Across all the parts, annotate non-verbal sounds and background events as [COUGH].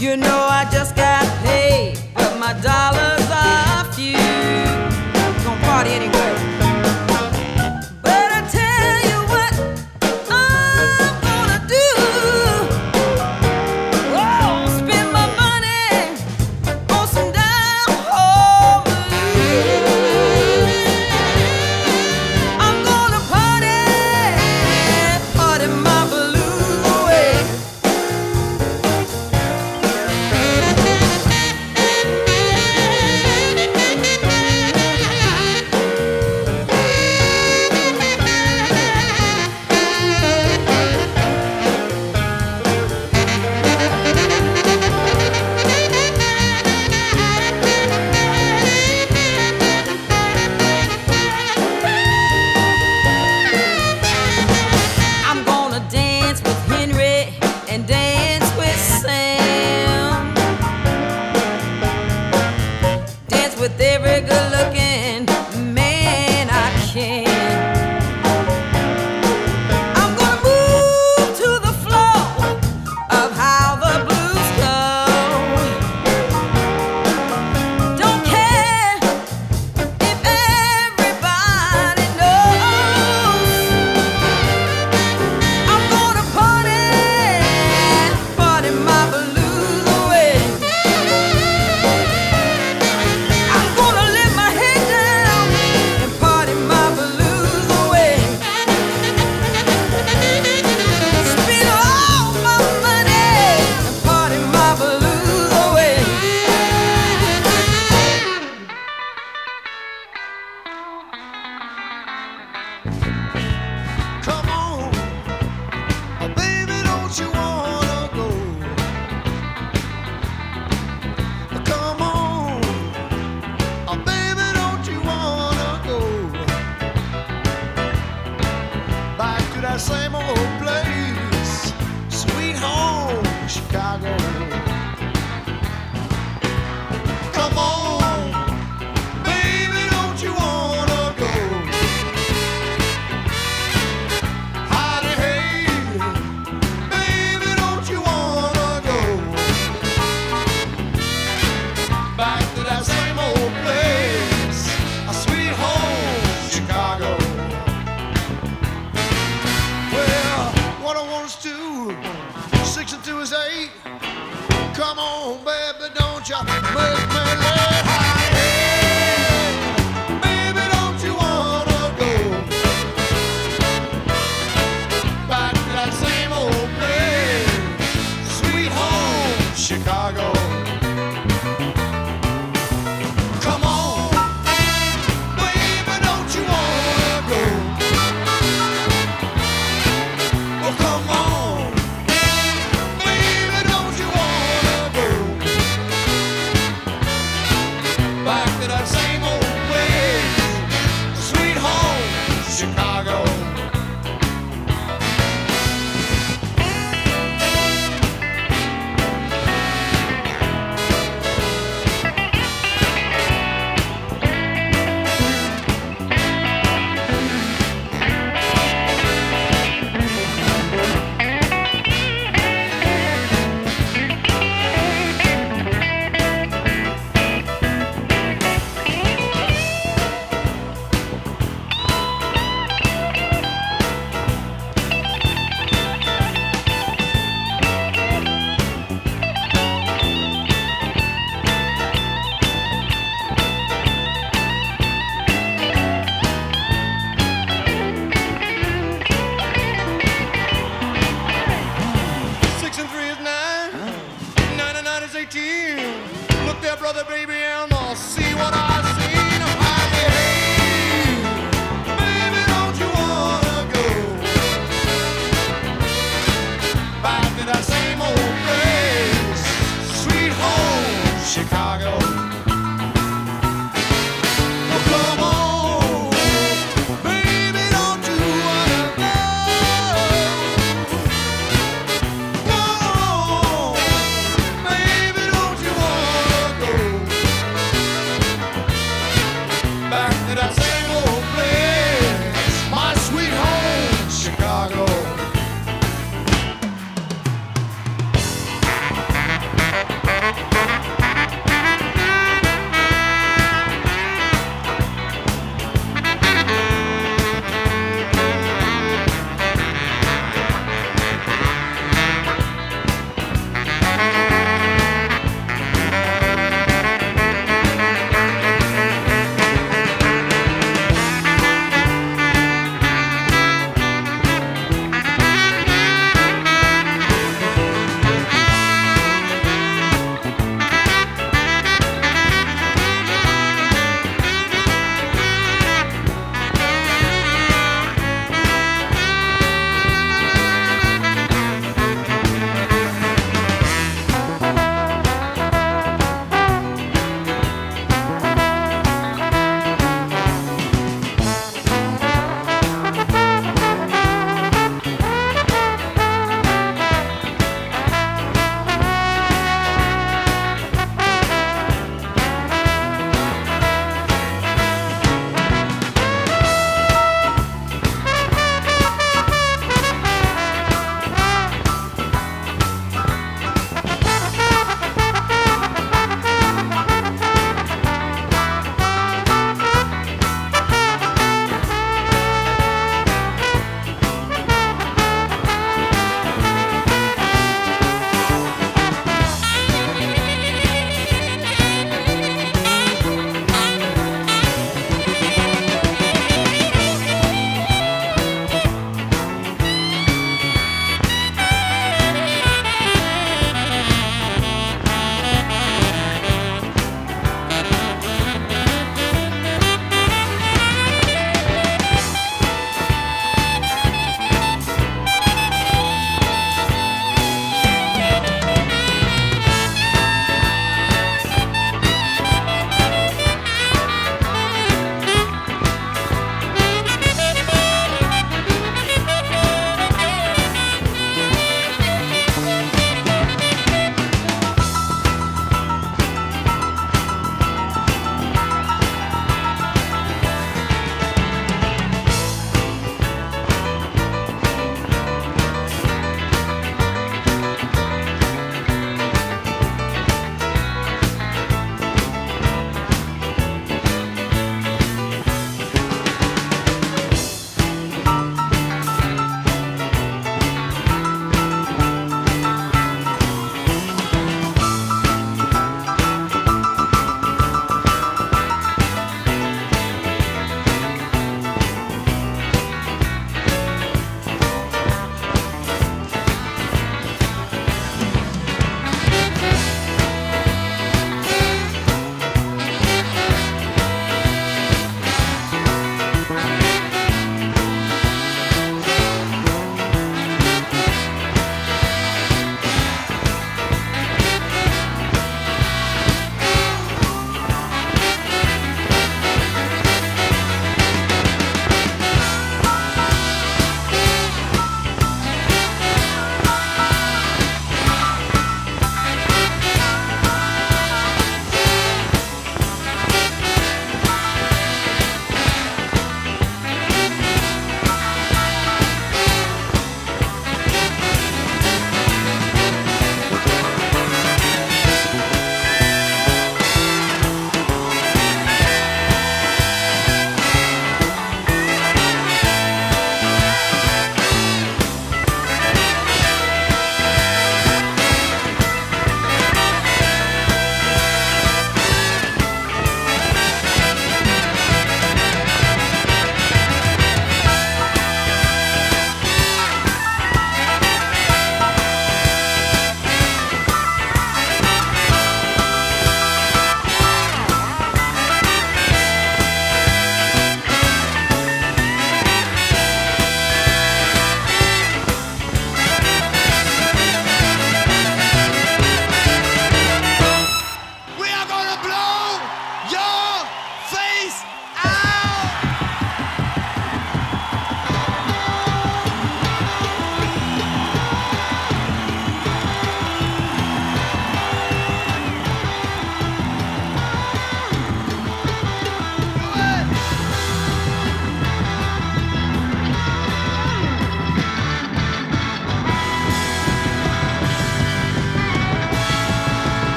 You know I just got paid, but my dollar.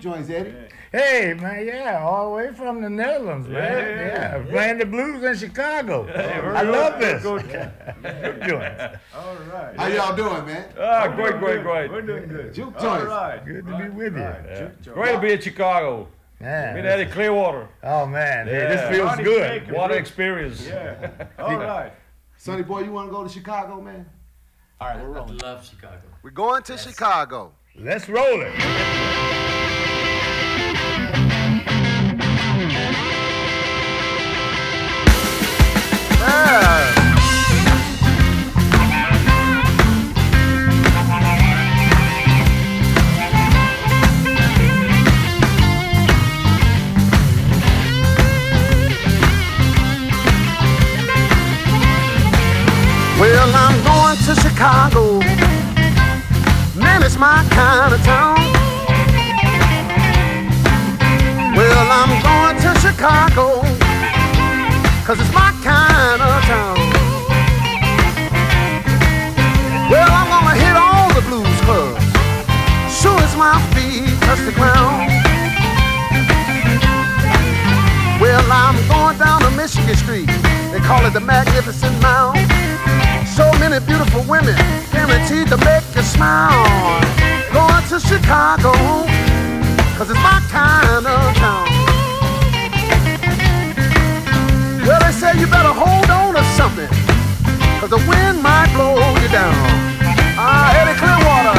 Joints, Eddie. Hey, man, yeah, all the way from the Netherlands, man. Yeah, playing the blues in Chicago. I love this. Good. [LAUGHS] Good joints. All right. How y'all doing, man? Ah, Oh, great, great, great. We're doing good. Juke joints. right. Good to be with you. Right, Yeah. Great to be in Chicago. Yeah. Been at Clearwater. Oh, man, hey, this feels Ronnie good. Baker. What an experience. Yeah. [LAUGHS] All right. Sonny boy, you want to go to Chicago, man? All right, we're rolling. love Chicago. We're going to Chicago. Let's roll it. Chicago. Man, it's my kind of town. Well, I'm going to Chicago, cause it's my kind of town. Well, I'm gonna hit all the blues clubs, sure as my feet touch the ground. Well, I'm going down to Michigan Street, they call it the Magnificent Mound. So many beautiful women guaranteed to make you smile. Going to Chicago, cause it's my kind of town. Well, they say you better hold on to something, cause the wind might blow you down. Ah, Eddie Clearwater.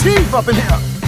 chief up in here.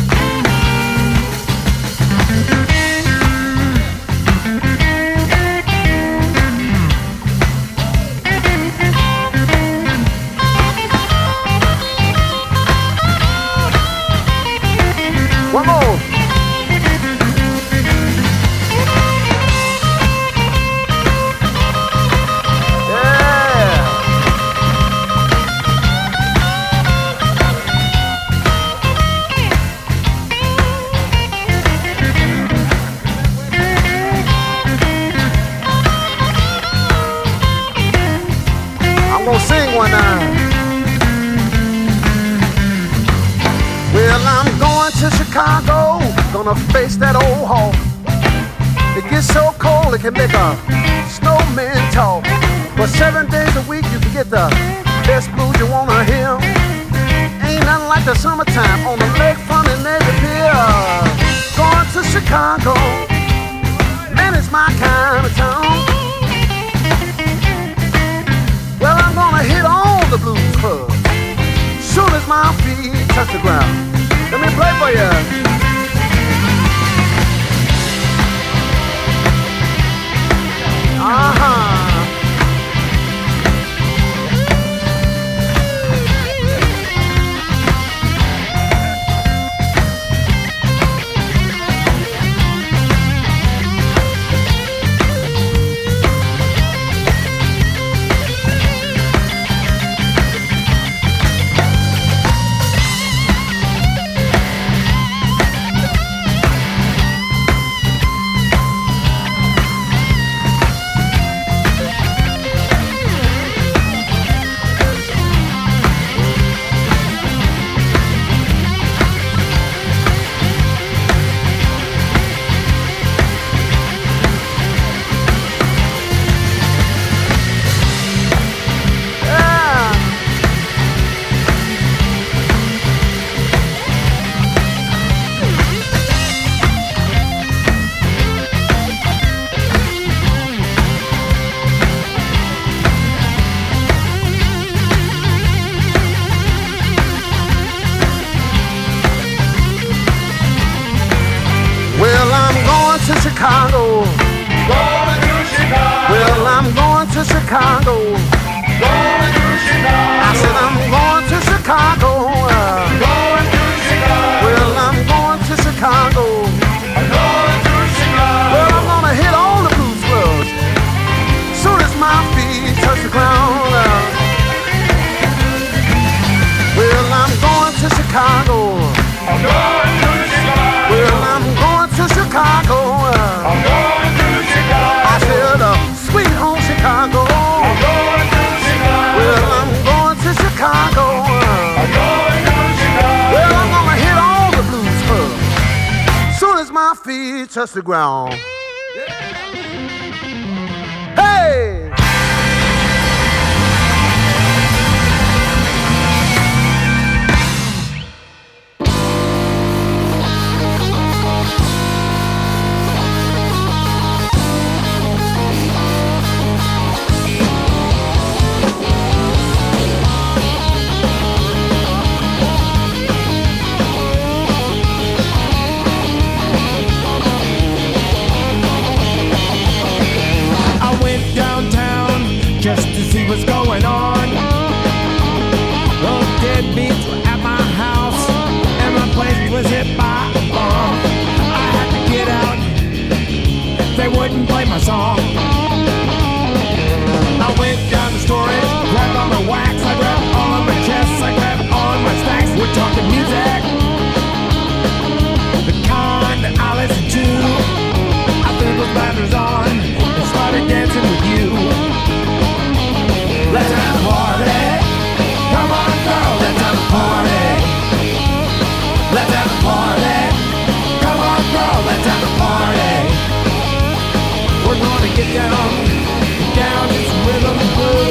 dancing with you. Let's have a party. Come on, girl, let's have a party. Let's have a party. Come on, girl, let's have a party. We're gonna get down, down to rhythm and blues.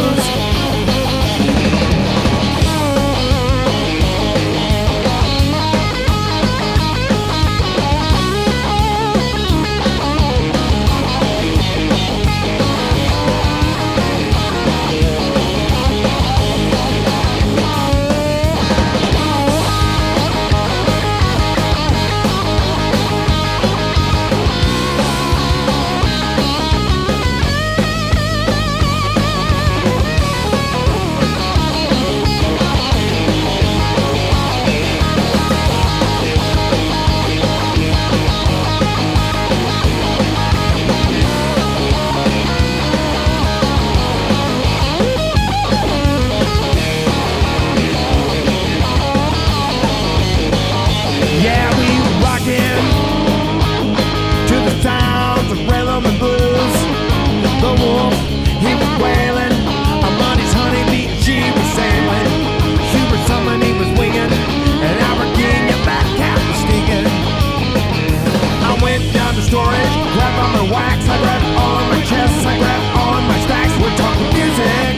Grabbed on my wax, I grabbed on my chest, I grabbed on my stacks. We're talking music.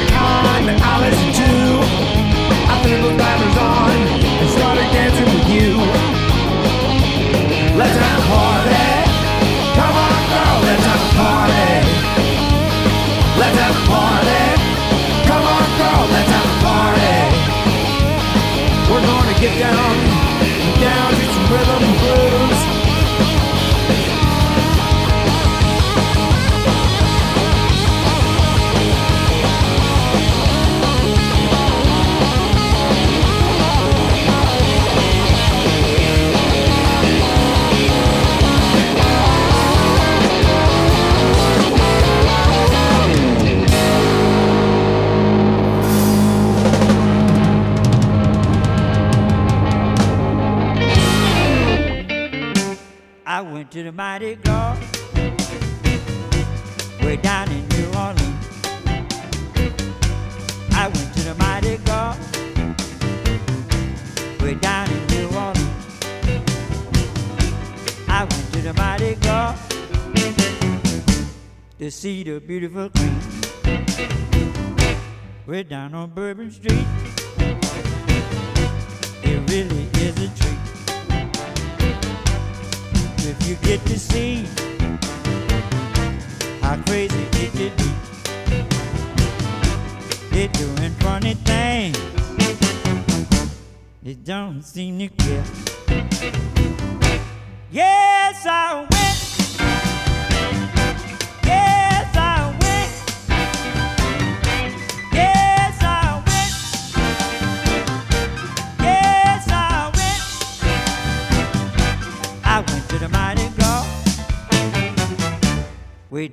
The kind that I listen to. I threw those blinders on and started dancing with you. Let's have a party. Come on, girl, let's have a party. Let's have a party. Come on, girl, let's have a party. We're gonna get down see the beautiful queen. We're down on Bourbon Street.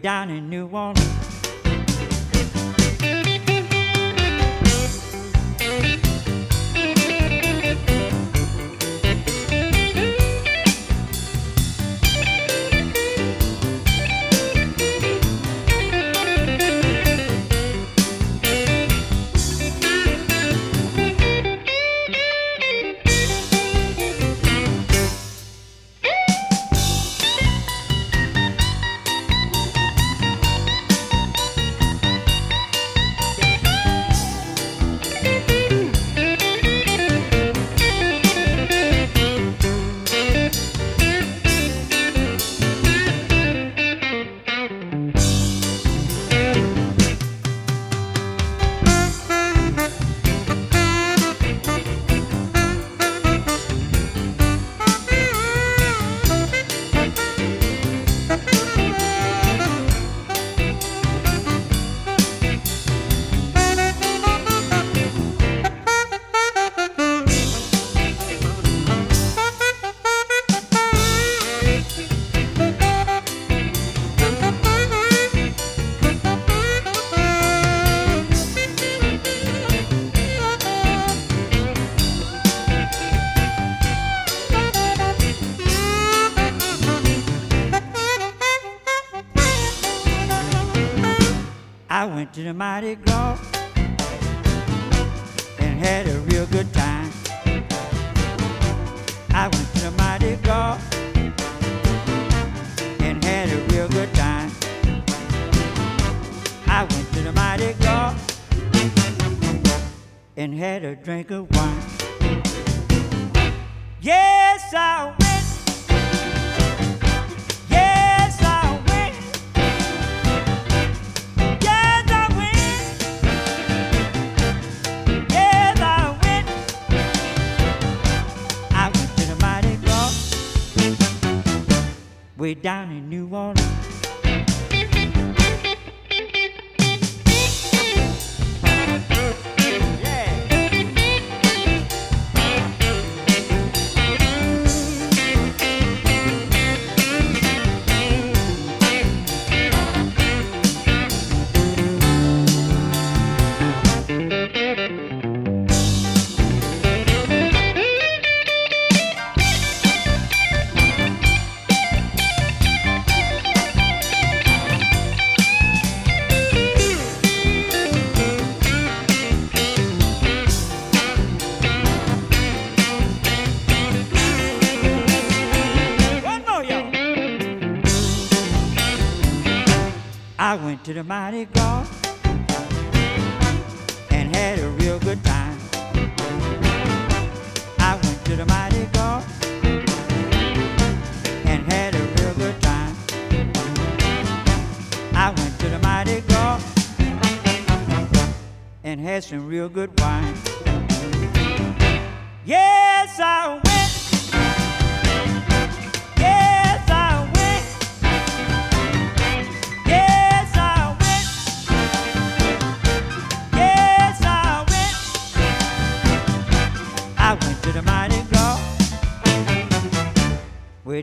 Down in New Orleans. Mardi Gras and had a real good time. I went to Mardi Gras and had a real good time. I went to the Mardi Gras and had a drink of wine. Down in New Orleans.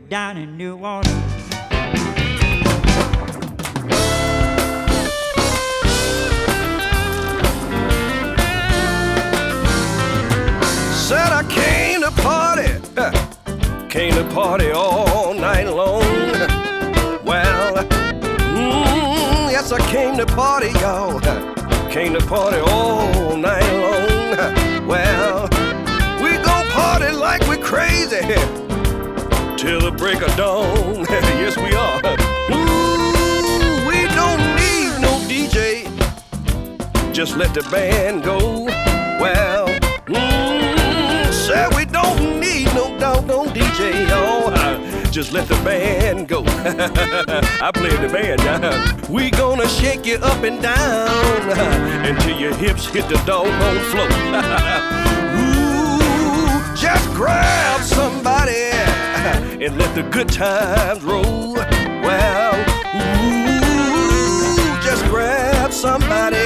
Down in New Orleans. Said I came to party, [LAUGHS] came to party all night long. Well, mm, yes, I came to party, y'all. [LAUGHS] Came to party all night long. Well, we gon' party like we're crazy till the break of dawn. [LAUGHS] yes, we are. Ooh, we don't need no DJ. Just let the band go. Well, mm, said we don't need no doggone DJ, y'all. Uh, Just let the band go. [LAUGHS] I played the band now. We gonna shake you up and down uh, until your hips hit the doggone floor. [LAUGHS] Ooh, just grab somebody and let the good times roll. Well, ooh, just grab somebody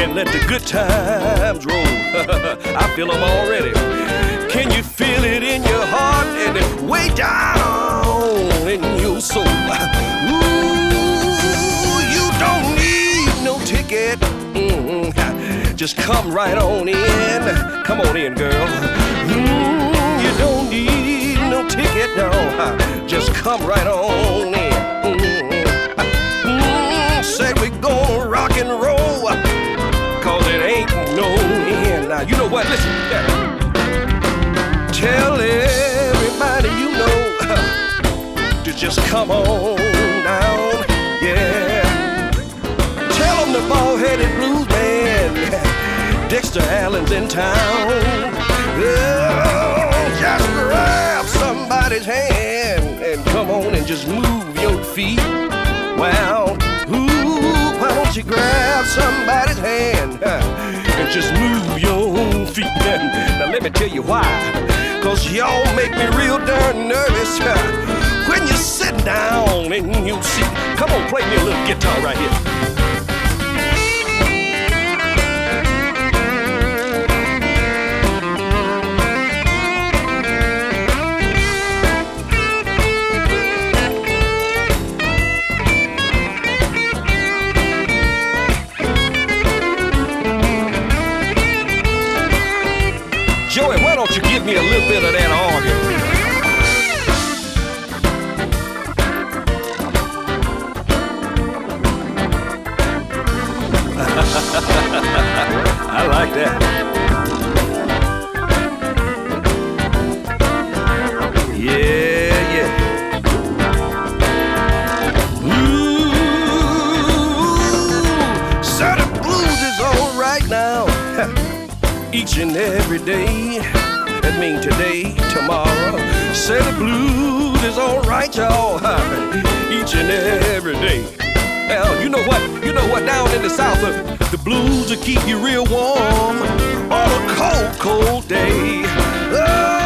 and let the good times roll. [LAUGHS] I feel them already. Can you feel it in your heart and way down in your soul? Ooh, you don't need no ticket. Mm, Just come right on in. Come on in, girl. Mm, [LAUGHS] ticket, no. Just come right on in. Mm, mm, Said we gonna rock and roll. Cause it ain't no end. Now, you know what? Listen. yeah. Tell everybody you know to just come on down. Yeah. Tell them the bald-headed blues band, [LAUGHS] Dexter Allen's in town. Oh, just grab somebody's hand and come on and just move your feet. Well, ooh, why don't you grab somebody's hand and just move your feet? [LAUGHS] Now let me tell you why. Cause y'all make me real darn nervous when you sit down in your seat. Come on, play me a little guitar right here. me a little bit of that organ. [LAUGHS] I like that. Yeah, yeah. Ooh, so blues is all right now, [LAUGHS] each and every day mean today, tomorrow. Say the blues is alright, y'all. [LAUGHS] Each and every day. Hell, you know what? You know what? Down in the south, uh, the blues will keep you real warm on a cold, cold day. Oh.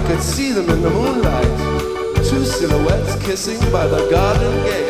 I could see them in the moonlight. Two silhouettes kissing by the garden gate.